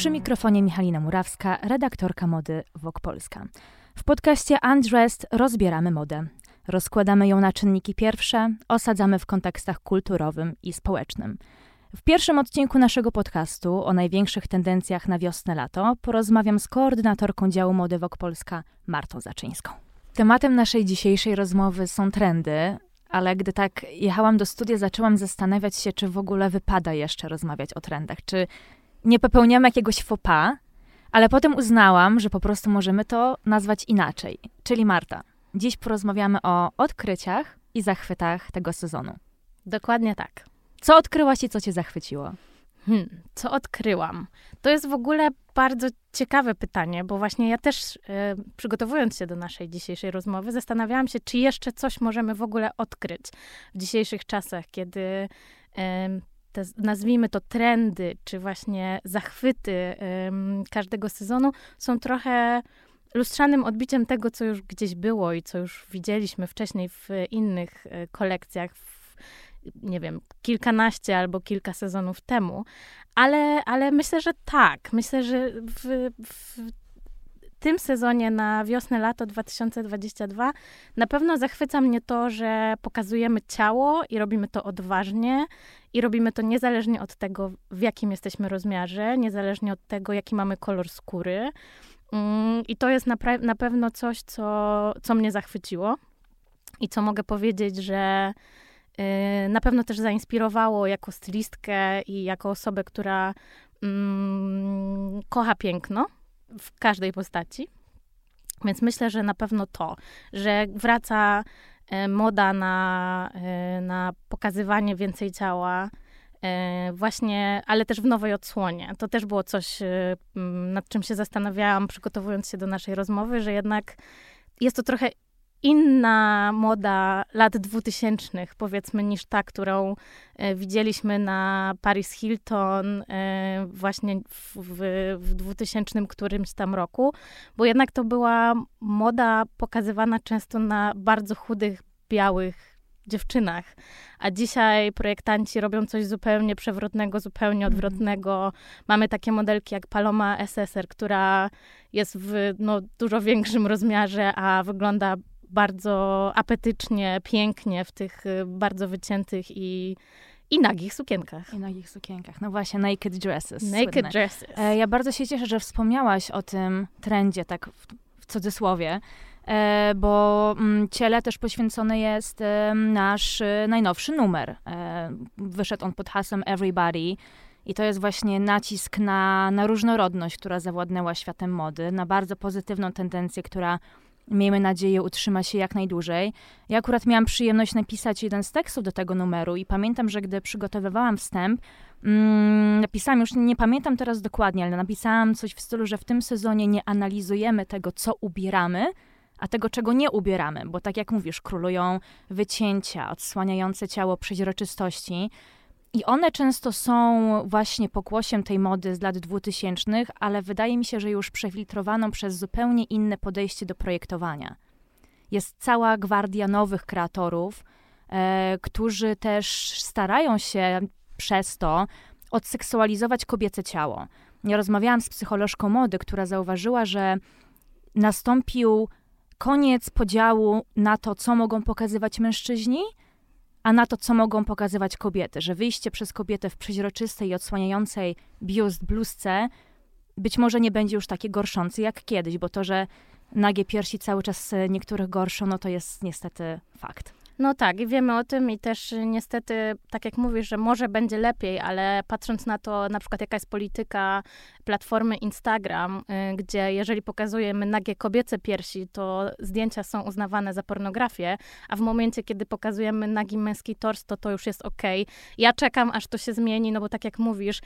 Przy mikrofonie Michalina Murawska, redaktorka mody Wok Polska. W podcaście Undressed rozbieramy modę. Rozkładamy ją na czynniki pierwsze, osadzamy w kontekstach kulturowym i społecznym. W pierwszym odcinku naszego podcastu o największych tendencjach na wiosnę-lato porozmawiam z koordynatorką działu mody Wok Polska Martą Zaczyńską. Tematem naszej dzisiejszej rozmowy są trendy, ale gdy tak jechałam do studia, zaczęłam zastanawiać się, czy w ogóle wypada jeszcze rozmawiać o trendach, czy nie popełniamy jakiegoś faux pas, ale potem uznałam, że po prostu możemy to nazwać inaczej. Czyli Marta, dziś porozmawiamy o odkryciach i zachwytach tego sezonu. Dokładnie tak. Co odkryłaś i co cię zachwyciło? Hmm, co odkryłam? To jest w ogóle bardzo ciekawe pytanie, bo właśnie ja też e, przygotowując się do naszej dzisiejszej rozmowy, zastanawiałam się, czy jeszcze coś możemy w ogóle odkryć w dzisiejszych czasach, kiedy te, nazwijmy to trendy, czy właśnie zachwyty każdego sezonu są trochę lustrzanym odbiciem tego, co już gdzieś było i co już widzieliśmy wcześniej w innych e, kolekcjach, w, nie wiem, kilkanaście albo kilka sezonów temu. Ale, ale myślę, że tak. Myślę, że w, w tym sezonie na wiosnę-lato 2022 na pewno zachwyca mnie to, że pokazujemy ciało i robimy to odważnie i robimy to niezależnie od tego, w jakim jesteśmy rozmiarze, niezależnie od tego, jaki mamy kolor skóry. Mm, I to jest na, na pewno coś, co, co mnie zachwyciło i co mogę powiedzieć, że y, na pewno też zainspirowało jako stylistkę i jako osobę, która mm, kocha piękno w każdej postaci. Więc myślę, że na pewno to, że wraca e, moda na, e, na pokazywanie więcej ciała, e, właśnie, ale też w nowej odsłonie. To też było coś, nad czym się zastanawiałam, przygotowując się do naszej rozmowy, że jednak jest to trochę inna moda lat dwutysięcznych, powiedzmy, niż ta, którą e, widzieliśmy na Paris Hilton e, właśnie w, w, w 2000 którymś tam roku, bo jednak to była moda pokazywana często na bardzo chudych, białych dziewczynach. A dzisiaj projektanci robią coś zupełnie przewrotnego, zupełnie mhm. odwrotnego. Mamy takie modelki jak Paloma SSR, która jest w no, dużo większym rozmiarze, a wygląda bardzo apetycznie, pięknie w tych y, bardzo wyciętych i i nagich sukienkach. I nagich sukienkach. No właśnie, naked dresses. Naked słynne. dresses. E, ja bardzo się cieszę, że wspomniałaś o tym trendzie, tak w, w cudzysłowie, e, bo mm, ciele też poświęcony jest e, nasz najnowszy numer. E, wyszedł on pod hasłem Everybody. I to jest właśnie nacisk na, na różnorodność, która zawładnęła światem mody, na bardzo pozytywną tendencję, która miejmy nadzieję, utrzyma się jak najdłużej. Ja akurat miałam przyjemność napisać jeden z tekstów do tego numeru i pamiętam, że gdy przygotowywałam wstęp, mm, napisałam, już nie pamiętam teraz dokładnie, ale napisałam coś w stylu, że w tym sezonie nie analizujemy tego, co ubieramy, a tego, czego nie ubieramy, bo tak jak mówisz, królują wycięcia odsłaniające ciało przeźroczystości, i one często są właśnie pokłosiem tej mody z lat 2000, ale wydaje mi się, że już przefiltrowaną przez zupełnie inne podejście do projektowania. Jest cała gwardia nowych kreatorów, e, którzy też starają się przez to odseksualizować kobiece ciało. Ja rozmawiałam z psycholożką mody, która zauważyła, że nastąpił koniec podziału na to, co mogą pokazywać mężczyźni, a na to, co mogą pokazywać kobiety, że wyjście przez kobietę w przeźroczystej i odsłaniającej biust bluzce być może nie będzie już takie gorszące jak kiedyś, bo to, że nagie piersi cały czas niektórych gorszą, no to jest niestety fakt. No tak, i wiemy o tym i też niestety, tak jak mówisz, że może będzie lepiej, ale patrząc na to, na przykład jaka jest polityka platformy Instagram, y, gdzie jeżeli pokazujemy nagie kobiece piersi, to zdjęcia są uznawane za pornografię, a w momencie, kiedy pokazujemy nagi męski tors, to to już jest ok. Ja czekam, aż to się zmieni, no bo tak jak mówisz,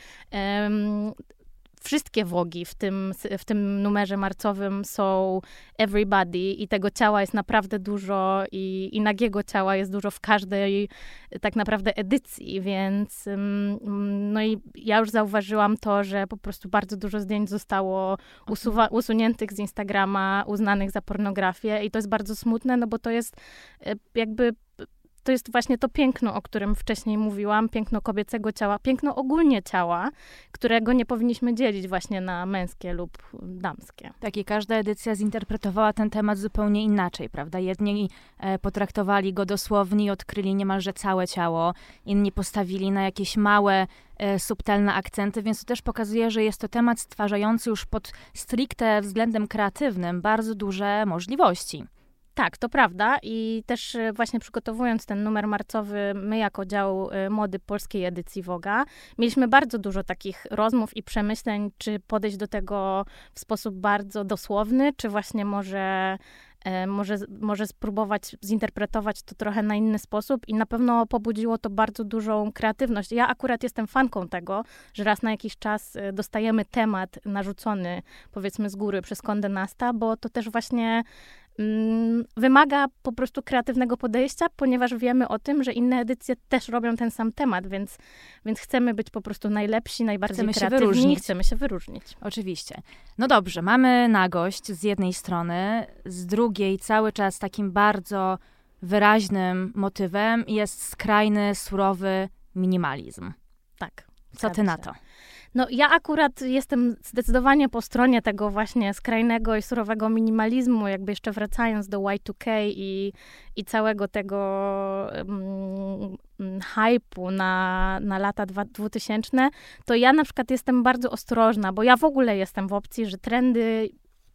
wszystkie wogi w tym, w tym numerze marcowym są everybody i tego ciała jest naprawdę dużo i, i nagiego ciała jest dużo w każdej tak naprawdę edycji, więc mm, no i ja już zauważyłam to, że po prostu bardzo dużo zdjęć zostało usuwa, usuniętych z Instagrama, uznanych za pornografię i to jest bardzo smutne, no bo to jest e, jakby to jest właśnie to piękno, o którym wcześniej mówiłam, piękno kobiecego ciała, piękno ogólnie ciała, którego nie powinniśmy dzielić właśnie na męskie lub damskie. Tak, i każda edycja zinterpretowała ten temat zupełnie inaczej, prawda? Jedni e, potraktowali go dosłownie i odkryli niemalże całe ciało, inni postawili na jakieś małe, e, subtelne akcenty, więc to też pokazuje, że jest to temat stwarzający już pod stricte względem kreatywnym bardzo duże możliwości. Tak, to prawda i też e, właśnie przygotowując ten numer marcowy, my jako dział e, mody polskiej edycji Woga, mieliśmy bardzo dużo takich rozmów i przemyśleń, czy podejść do tego w sposób bardzo dosłowny, czy właśnie może e, może, może spróbować zinterpretować to trochę na inny sposób i na pewno pobudziło to bardzo dużą kreatywność. Ja akurat jestem fanką tego, że raz na jakiś czas dostajemy temat narzucony, powiedzmy z góry przez Condé Nasta, bo to też właśnie wymaga po prostu kreatywnego podejścia, ponieważ wiemy o tym, że inne edycje też robią ten sam temat, więc, więc chcemy być po prostu najlepsi, najbardziej chcemy kreatywni, się wyróżnić. chcemy się wyróżnić. Oczywiście. No dobrze, mamy nagość z jednej strony, z drugiej cały czas takim bardzo wyraźnym motywem jest skrajny, surowy minimalizm. Tak. Co ty na to? No ja akurat jestem zdecydowanie po stronie tego właśnie skrajnego i surowego minimalizmu, jakby jeszcze wracając do Y2K i, i całego tego um, hypu na, na lata 2000, to ja na przykład jestem bardzo ostrożna, bo ja w ogóle jestem w opcji, że trendy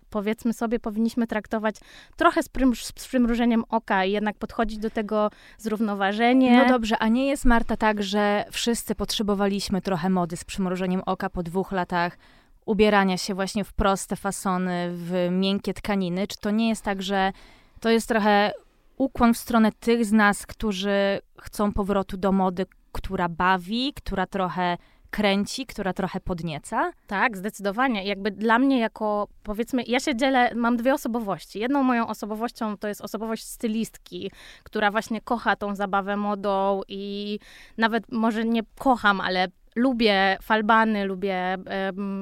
powiedzmy sobie, powinniśmy traktować trochę z, prym, z przymrużeniem oka i jednak podchodzić do tego zrównoważenie. No dobrze, a nie jest Marta tak, że wszyscy potrzebowaliśmy trochę mody z przymrużeniem oka po dwóch latach ubierania się właśnie w proste fasony, w miękkie tkaniny? Czy to nie jest tak, że to jest trochę ukłon w stronę tych z nas, którzy chcą powrotu do mody, która bawi, która trochę kręci, która trochę podnieca? Tak, zdecydowanie. Jakby dla mnie jako, powiedzmy, ja się dzielę, mam dwie osobowości. Jedną moją osobowością to jest osobowość stylistki, która właśnie kocha tą zabawę modą i nawet może nie kocham, ale lubię falbany, lubię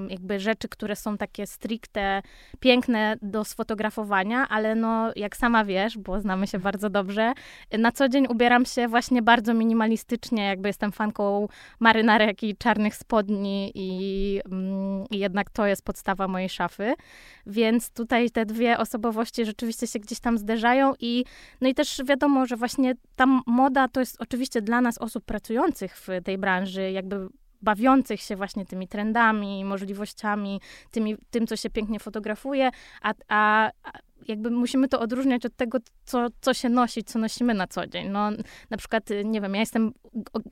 jakby rzeczy, które są takie stricte piękne do sfotografowania, ale no jak sama wiesz, bo znamy się bardzo dobrze, na co dzień ubieram się właśnie bardzo minimalistycznie, jakby jestem fanką marynarek i czarnych spodni i, mm, i jednak to jest podstawa mojej szafy, więc tutaj te dwie osobowości rzeczywiście się gdzieś tam zderzają i no i też wiadomo, że właśnie ta moda to jest oczywiście dla nas osób pracujących w tej branży jakby bawiących się właśnie tymi trendami, możliwościami, tymi, tym, co się pięknie fotografuje, a, a, jakby musimy to odróżniać od tego, co, co się nosi, co nosimy na co dzień. No, na przykład, nie wiem, ja jestem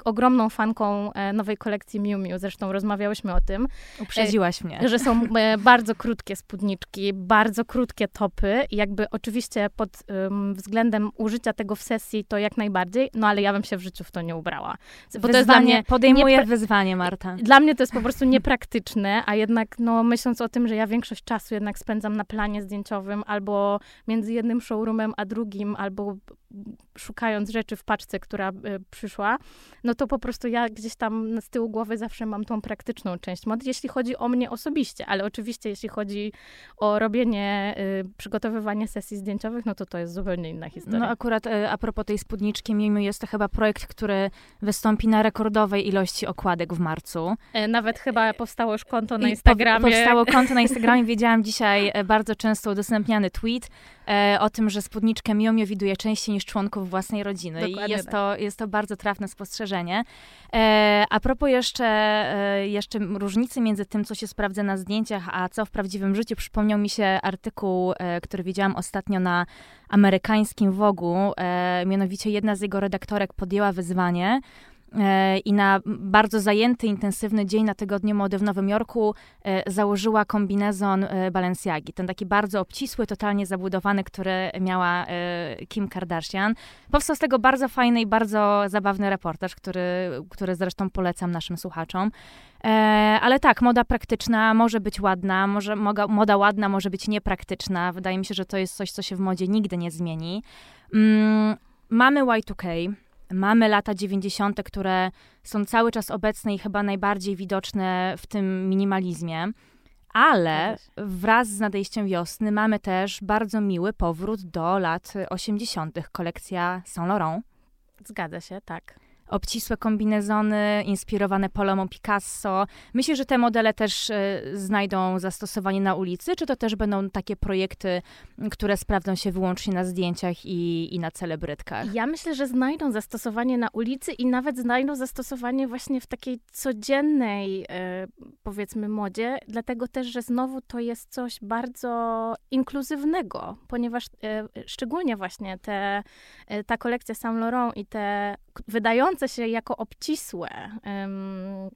ogromną fanką e, nowej kolekcji Miu Miu, zresztą rozmawiałyśmy o tym. Uprzedziłaś mnie. Że są e, bardzo krótkie spódniczki, bardzo krótkie topy i jakby oczywiście pod um, względem użycia tego w sesji to jak najbardziej, no ale ja bym się w życiu w to nie ubrała. Bo wyzwanie, to jest dla mnie... Podejmuję nie, wyzwanie, Marta. Dla mnie to jest po prostu niepraktyczne, a jednak no myśląc o tym, że ja większość czasu jednak spędzam na planie zdjęciowym albo między jednym showroomem a drugim, albo szukając rzeczy w paczce, która y, przyszła, no to po prostu ja gdzieś tam z tyłu głowy zawsze mam tą praktyczną część mod, jeśli chodzi o mnie osobiście, ale oczywiście jeśli chodzi o robienie, y, przygotowywanie sesji zdjęciowych, no to to jest zupełnie inna historia. No akurat y, a propos tej spódniczki Miu jest to chyba projekt, który wystąpi na rekordowej ilości okładek w marcu. E, nawet chyba powstało już konto na Instagramie. Po, powstało konto na Instagramie, wiedziałam dzisiaj e, bardzo często udostępniany tweet e, o tym, że spódniczkę Miu widuje częściej niż członków własnej rodziny. Dokładnie I jest, tak. to, jest to bardzo trafne spostrzeżenie. E, a propos jeszcze, e, jeszcze różnicy między tym, co się sprawdza na zdjęciach, a co w prawdziwym życiu, przypomniał mi się artykuł, e, który widziałam ostatnio na amerykańskim Wogu. E, mianowicie jedna z jego redaktorek podjęła wyzwanie, i na bardzo zajęty, intensywny dzień na tygodniu mody w Nowym Jorku e, założyła kombinezon e, Balenciagi. Ten taki bardzo obcisły, totalnie zabudowany, który miała Kim Kardashian. Powstał z tego bardzo fajny i bardzo zabawny reportaż, który, który zresztą polecam naszym słuchaczom. Ale tak, moda praktyczna może być ładna, może, moda, moda ładna może być niepraktyczna. Wydaje mi się, że to jest coś, co się w modzie nigdy nie zmieni. Mm, mamy Y2K, Mamy lata 90., które są cały czas obecne i chyba najbardziej widoczne w tym minimalizmie. Ale wraz z nadejściem wiosny mamy też bardzo miły powrót do lat 80., kolekcja Saint Laurent. Zgadza się, tak obcisłe kombinezony inspirowane Palomą Picasso. Myślę, że te modele też e, znajdą zastosowanie na ulicy, czy to też będą takie projekty, które sprawdzą się wyłącznie na zdjęciach i, i na celebrytkach? Ja myślę, że znajdą zastosowanie na ulicy i nawet znajdą zastosowanie właśnie w takiej codziennej, e, powiedzmy, modzie, dlatego też, że znowu to jest coś bardzo inkluzywnego, ponieważ e, szczególnie właśnie te, ta kolekcja Saint Laurent i te wydające się jako obcisłe um,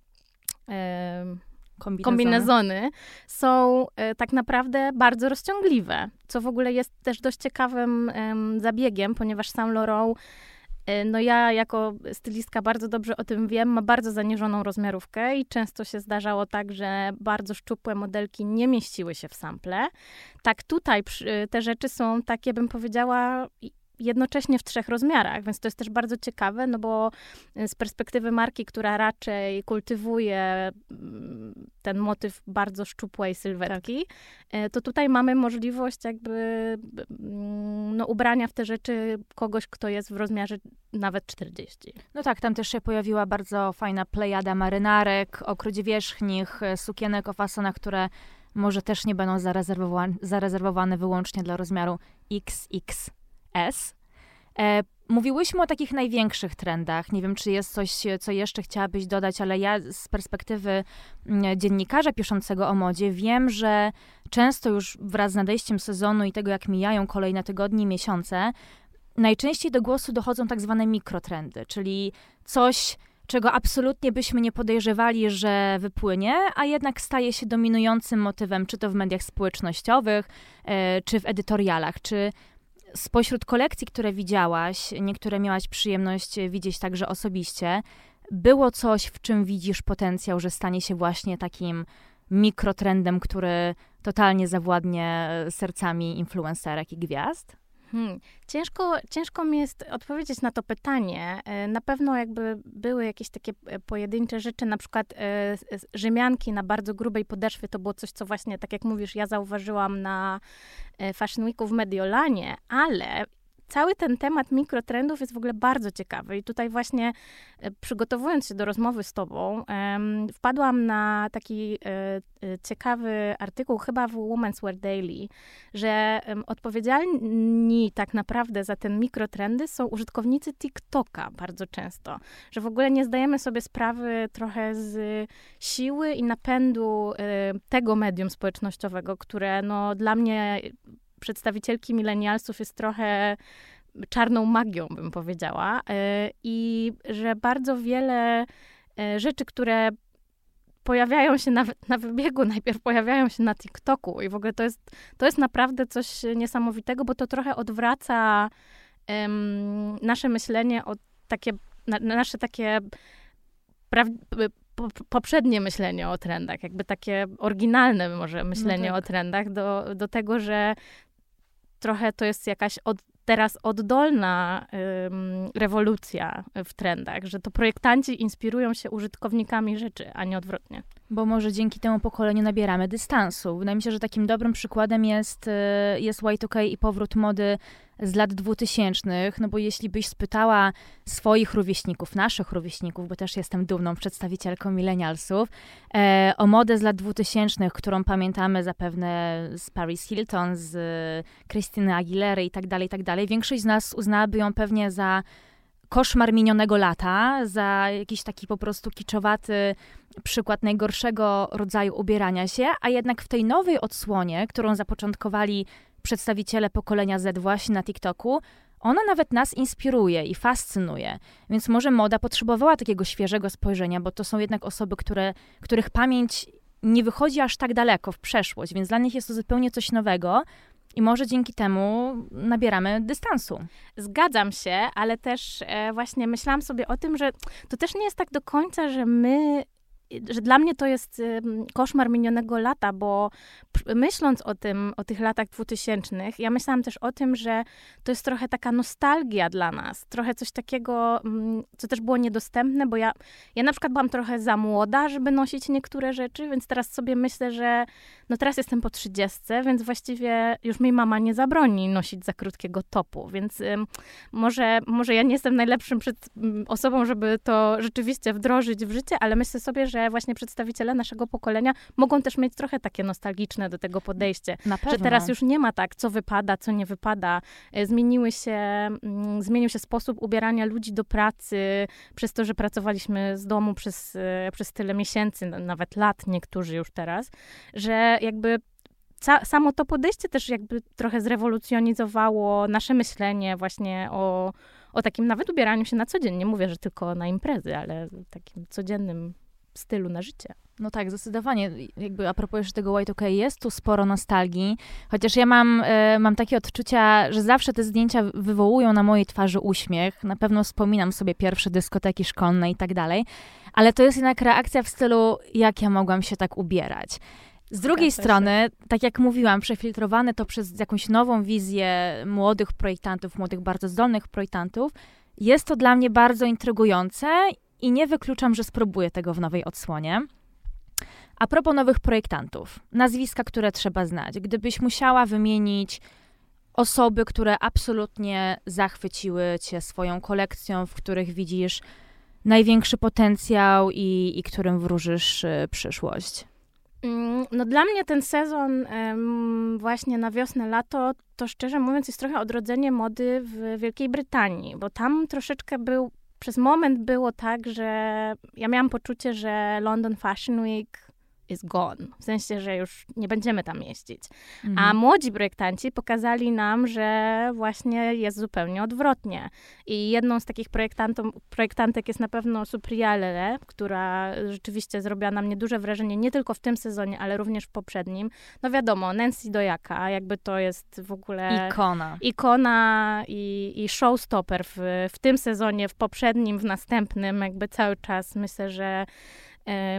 um, kombinezony. kombinezony. są e, tak naprawdę bardzo rozciągliwe, co w ogóle jest też dość ciekawym zabiegiem, ponieważ Saint Laurent e, no ja jako stylistka bardzo dobrze o tym wiem, ma bardzo zaniżoną rozmiarówkę i często się zdarzało tak, że bardzo szczupłe modelki nie mieściły się w sample. Tak tutaj te rzeczy są takie, bym powiedziała, jednocześnie w trzech rozmiarach, więc to jest też bardzo ciekawe, no bo y, z perspektywy marki, która raczej kultywuje mm, ten motyw bardzo szczupłej sylwetki, tak. To tutaj mamy możliwość jakby mm, no, ubrania w te rzeczy kogoś, kto jest w rozmiarze nawet 40. No tak, tam też się pojawiła bardzo fajna plejada marynarek, okruć wierzchnich, y, sukienek o fasonach, które może też nie będą zarezerwowane, zarezerwowane wyłącznie dla rozmiaru XX. S. E, mówiłyśmy o takich największych trendach. Nie wiem, czy jest coś, co jeszcze chciałabyś dodać, ale ja z perspektywy mm, dziennikarza piszącego o modzie wiem, że często już wraz z nadejściem sezonu i tego, jak mijają kolejne tygodnie miesiące, najczęściej do głosu dochodzą tak zwane mikrotrendy, czyli coś, czego absolutnie byśmy nie podejrzewali, że wypłynie, a jednak staje się dominującym motywem, czy to w mediach społecznościowych, e, czy w edytorialach. Czy spośród kolekcji, które widziałaś, niektóre miałaś przyjemność widzieć także osobiście, było coś, w czym widzisz potencjał, że stanie się właśnie takim mikrotrendem, który totalnie zawładnie sercami influencerek i gwiazd? Hmm. Ciężko, ciężko mi jest odpowiedzieć na to pytanie. E, na pewno jakby były jakieś takie e, pojedyncze rzeczy, na przykład e, Rzymianki na bardzo grubej podeszwie, to było coś, co właśnie, tak jak mówisz, ja zauważyłam na Fashion Weeku w Mediolanie, ale cały ten temat mikrotrendów jest w ogóle bardzo ciekawy i tutaj właśnie e, przygotowując się do rozmowy z tobą, wpadłam na taki e, e, ciekawy artykuł chyba w Women's Wear Daily, że odpowiedzialni tak naprawdę za ten mikrotrendy są użytkownicy TikToka bardzo często, że w ogóle nie zdajemy sobie sprawy trochę z siły i napędu tego medium społecznościowego, które no dla mnie przedstawicielki milenialsów jest trochę czarną magią, bym powiedziała. E, I że bardzo wiele e, rzeczy, które pojawiają się na, na wybiegu, najpierw pojawiają się na TikToku i w ogóle to jest, to jest naprawdę coś niesamowitego, bo to trochę odwraca um, nasze myślenie o takie, na, nasze takie praw, poprzednie myślenie o trendach, jakby takie oryginalne może myślenie no tak. o trendach do, do tego, że trochę to jest jakaś od, teraz oddolna ym, rewolucja w trendach, że to projektanci inspirują się użytkownikami rzeczy, a nie odwrotnie. Bo może dzięki temu pokoleniu nabieramy dystansu. Wydaje mi się, że takim dobrym przykładem jest, y, jest Y2K i powrót mody z lat 2000, no bo jeśli byś spytała swoich rówieśników, naszych rówieśników, bo też jestem dumną przedstawicielką milenialsów, e, o modę z lat 2000, którą pamiętamy zapewne z Paris Hilton, z Krystyny Aguilery i tak dalej, i tak dalej, większość z nas uznałaby ją pewnie za koszmar minionego lata, za jakiś taki po prostu kiczowaty przykład najgorszego rodzaju ubierania się, a jednak w tej nowej odsłonie, którą zapoczątkowali przedstawiciele pokolenia Z właśnie na TikToku, ona nawet nas inspiruje i fascynuje. Więc może moda potrzebowała takiego świeżego spojrzenia, bo to są jednak osoby, które, których pamięć nie wychodzi aż tak daleko w przeszłość, więc dla nich jest to zupełnie coś nowego. I może dzięki temu nabieramy dystansu. Zgadzam się, ale też e, właśnie myślałam sobie o tym, że to też nie jest tak do końca, że my że dla mnie to jest koszmar minionego lata, bo myśląc o tym, o tych latach dwutysięcznych, ja myślałam też o tym, że to jest trochę taka nostalgia dla nas, trochę coś takiego, mm, co też było niedostępne, bo ja, ja na przykład byłam trochę za młoda, żeby nosić niektóre rzeczy, więc teraz sobie myślę, że no teraz jestem po trzydziestce, więc właściwie już mi mama nie zabroni nosić za krótkiego topu, więc może, może ja nie jestem najlepszym przed, osobą, żeby to rzeczywiście wdrożyć w życie, ale myślę sobie, że właśnie przedstawiciele naszego pokolenia mogą też mieć trochę takie nostalgiczne do tego podejście. Że teraz już nie ma tak, co wypada, co nie wypada. E, zmieniły się, mm, zmienił się sposób ubierania ludzi do pracy przez to, że pracowaliśmy z domu przez, e, przez tyle miesięcy, nawet lat niektórzy już teraz, że jakby Ca samo to podejście też jakby trochę zrewolucjonizowało nasze myślenie właśnie o, o takim nawet ubieraniu się na co dzień. Nie mówię, że tylko na imprezy, ale takim codziennym stylu na życie. No tak, zdecydowanie. Jakby a propos jeszcze tego White OK, jest tu sporo nostalgii, chociaż ja mam, e, mam takie odczucia, że zawsze te zdjęcia wywołują na mojej twarzy uśmiech. Na pewno wspominam sobie pierwsze dyskoteki szkolne i tak dalej, ale to jest jednak reakcja w stylu, jak ja mogłam się tak ubierać. Z drugiej strony, tak jak mówiłam, przefiltrowane to przez jakąś nową wizję młodych projektantów, młodych, bardzo zdolnych projektantów, jest to dla mnie bardzo intrygujące i nie wykluczam, że spróbuję tego w nowej odsłonie. A propos nowych projektantów, nazwiska, które trzeba znać. Gdybyś musiała wymienić osoby, które absolutnie zachwyciły cię swoją kolekcją, w których widzisz największy potencjał i, i którym wróżysz y, przyszłość? Mm, no dla mnie ten sezon właśnie na wiosnę, lato, to szczerze mówiąc jest trochę odrodzenie mody w Wielkiej Brytanii, bo tam troszeczkę był, przez moment było tak, że ja miałam poczucie, że London Fashion Week is gone. W sensie, że już nie będziemy tam jeździć. Mhm. A młodzi projektanci pokazali nam, że właśnie jest zupełnie odwrotnie. I jedną z takich projektantek jest na pewno Supriale, która rzeczywiście zrobiła na mnie duże wrażenie, nie tylko w tym sezonie, ale również w poprzednim. No wiadomo, Nancy Dojaka, jakby to jest w ogóle... Ikona. Ikona i, i showstopper w, w tym sezonie, w poprzednim, w następnym, jakby cały czas myślę, że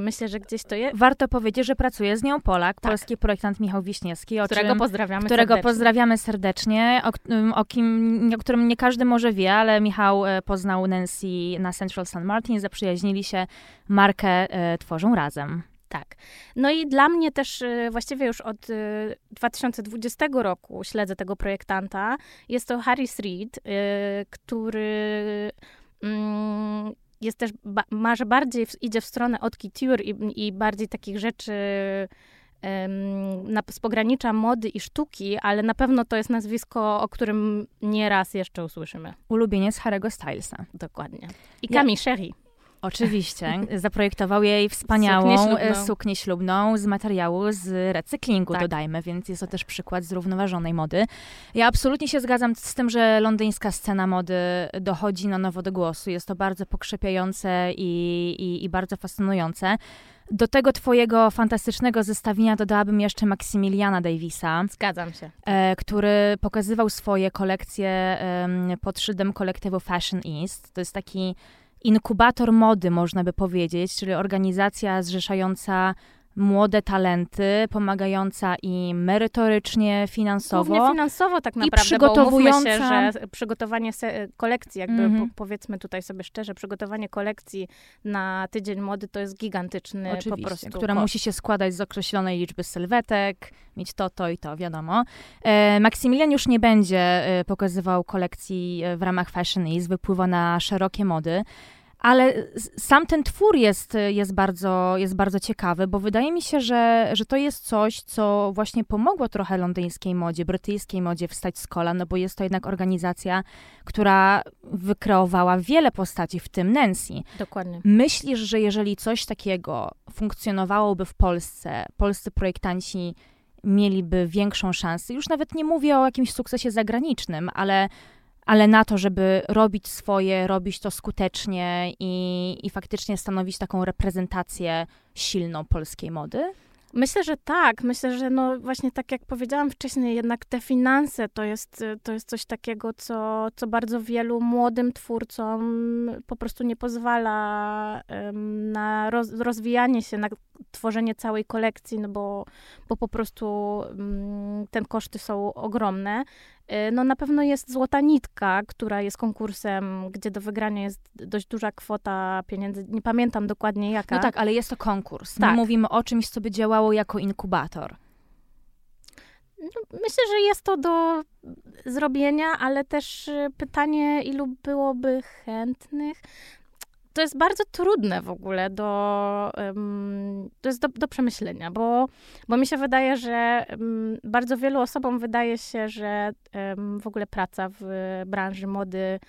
myślę, że gdzieś to jest. Warto powiedzieć, że pracuje z nią Polak, tak. polski projektant Michał Wiśniewski, o którego czym, pozdrawiamy którego serdecznie. pozdrawiamy serdecznie, o, o, kim, o którym nie każdy może wie, ale Michał e, poznał Nancy na Central St. Martin, zaprzyjaźnili się, markę e, tworzą razem. Tak. No i dla mnie też właściwie już od 2020 roku śledzę tego projektanta. Jest to Harris Reed, który mm, jest też, ba, może bardziej w, idzie w stronę od couture i, i bardziej takich rzeczy na, z pogranicza mody i sztuki, ale na pewno to jest nazwisko, o którym nieraz jeszcze usłyszymy. Ulubieniec Harry'ego Stylesa. Dokładnie. I Camille ja... Sherry. Oczywiście. Zaprojektował jej wspaniałą suknię ślubną. suknię ślubną z materiału z recyklingu, tak. dodajmy, więc jest to też przykład zrównoważonej mody. Ja absolutnie się zgadzam z tym, że londyńska scena mody dochodzi na nowo do głosu. Jest to bardzo pokrzepiające i, i, i bardzo fascynujące. Do tego twojego fantastycznego zestawienia dodałabym jeszcze Maksymiliana Davisa. Zgadzam się. E, który pokazywał swoje kolekcje e, pod szyldem kolektywu Fashion East. To jest taki inkubator mody, można by powiedzieć, czyli organizacja zrzeszająca młode talenty, pomagająca im merytorycznie, finansowo. Głównie finansowo tak naprawdę, i przygotowująca... się, że przygotowanie kolekcji, jakby mm -hmm. po, powiedzmy tutaj sobie szczerze, przygotowanie kolekcji na tydzień mody to jest gigantyczny Oczywiście, po prostu która musi się składać z określonej liczby sylwetek, mieć to, to i to, wiadomo. E, Maksymilian już nie będzie e, pokazywał kolekcji e, w ramach Fashion East, wypływa na szerokie mody. Ale sam ten twór jest, jest, bardzo, jest bardzo ciekawy, bo wydaje mi się, że, że to jest coś, co właśnie pomogło trochę londyńskiej modzie, brytyjskiej modzie wstać z kolan, no bo jest to jednak organizacja, która wykreowała wiele postaci, w tym Nancy. Dokładnie. Myślisz, że jeżeli coś takiego funkcjonowałoby w Polsce, polscy projektanci mieliby większą szansę? Już nawet nie mówię o jakimś sukcesie zagranicznym, ale ale na to, żeby robić swoje, robić to skutecznie i, i faktycznie stanowić taką reprezentację silną polskiej mody? Myślę, że tak. Myślę, że no właśnie tak jak powiedziałam wcześniej, jednak te finanse to jest, to jest coś takiego, co, co bardzo wielu młodym twórcom po prostu nie pozwala um, na roz, rozwijanie się, na tworzenie całej kolekcji, no bo, bo po prostu um, te koszty są ogromne. Y, no na pewno jest Złota Nitka, która jest konkursem, gdzie do wygrania jest dość duża kwota pieniędzy. Nie pamiętam dokładnie jaka. No tak, ale jest to konkurs. Tak. My mówimy o czymś, co by działało jako inkubator. No, myślę, że jest to do zrobienia, ale też y, pytanie, ilu byłoby chętnych to jest bardzo trudne w ogóle do, to jest do, do, przemyślenia, bo, bo mi się wydaje, że bardzo wielu osobom wydaje się, że w ogóle praca w branży mody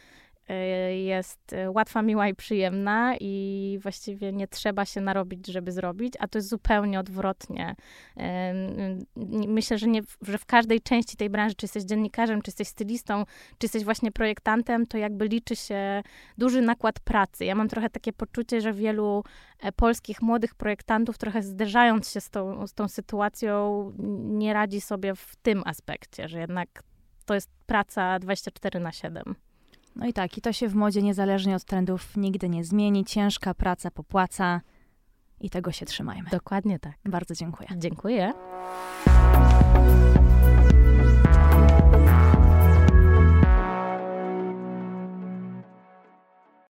jest y, łatwa, miła i przyjemna i właściwie nie trzeba się narobić, żeby zrobić, a to jest zupełnie odwrotnie. Myślę, że, nie, że w każdej części tej branży, czy jesteś dziennikarzem, czy jesteś stylistą, czy jesteś właśnie projektantem, to jakby liczy się duży nakład pracy. Ja mam trochę takie poczucie, że wielu e, polskich młodych projektantów, trochę zderzając się z tą, z tą sytuacją, nie radzi sobie w tym aspekcie, że jednak to jest praca 24 na 7. No i tak, i to się w modzie niezależnie od trendów nigdy nie zmieni. Ciężka praca popłaca i tego się trzymajmy. Dokładnie tak. Bardzo dziękuję. Dziękuję.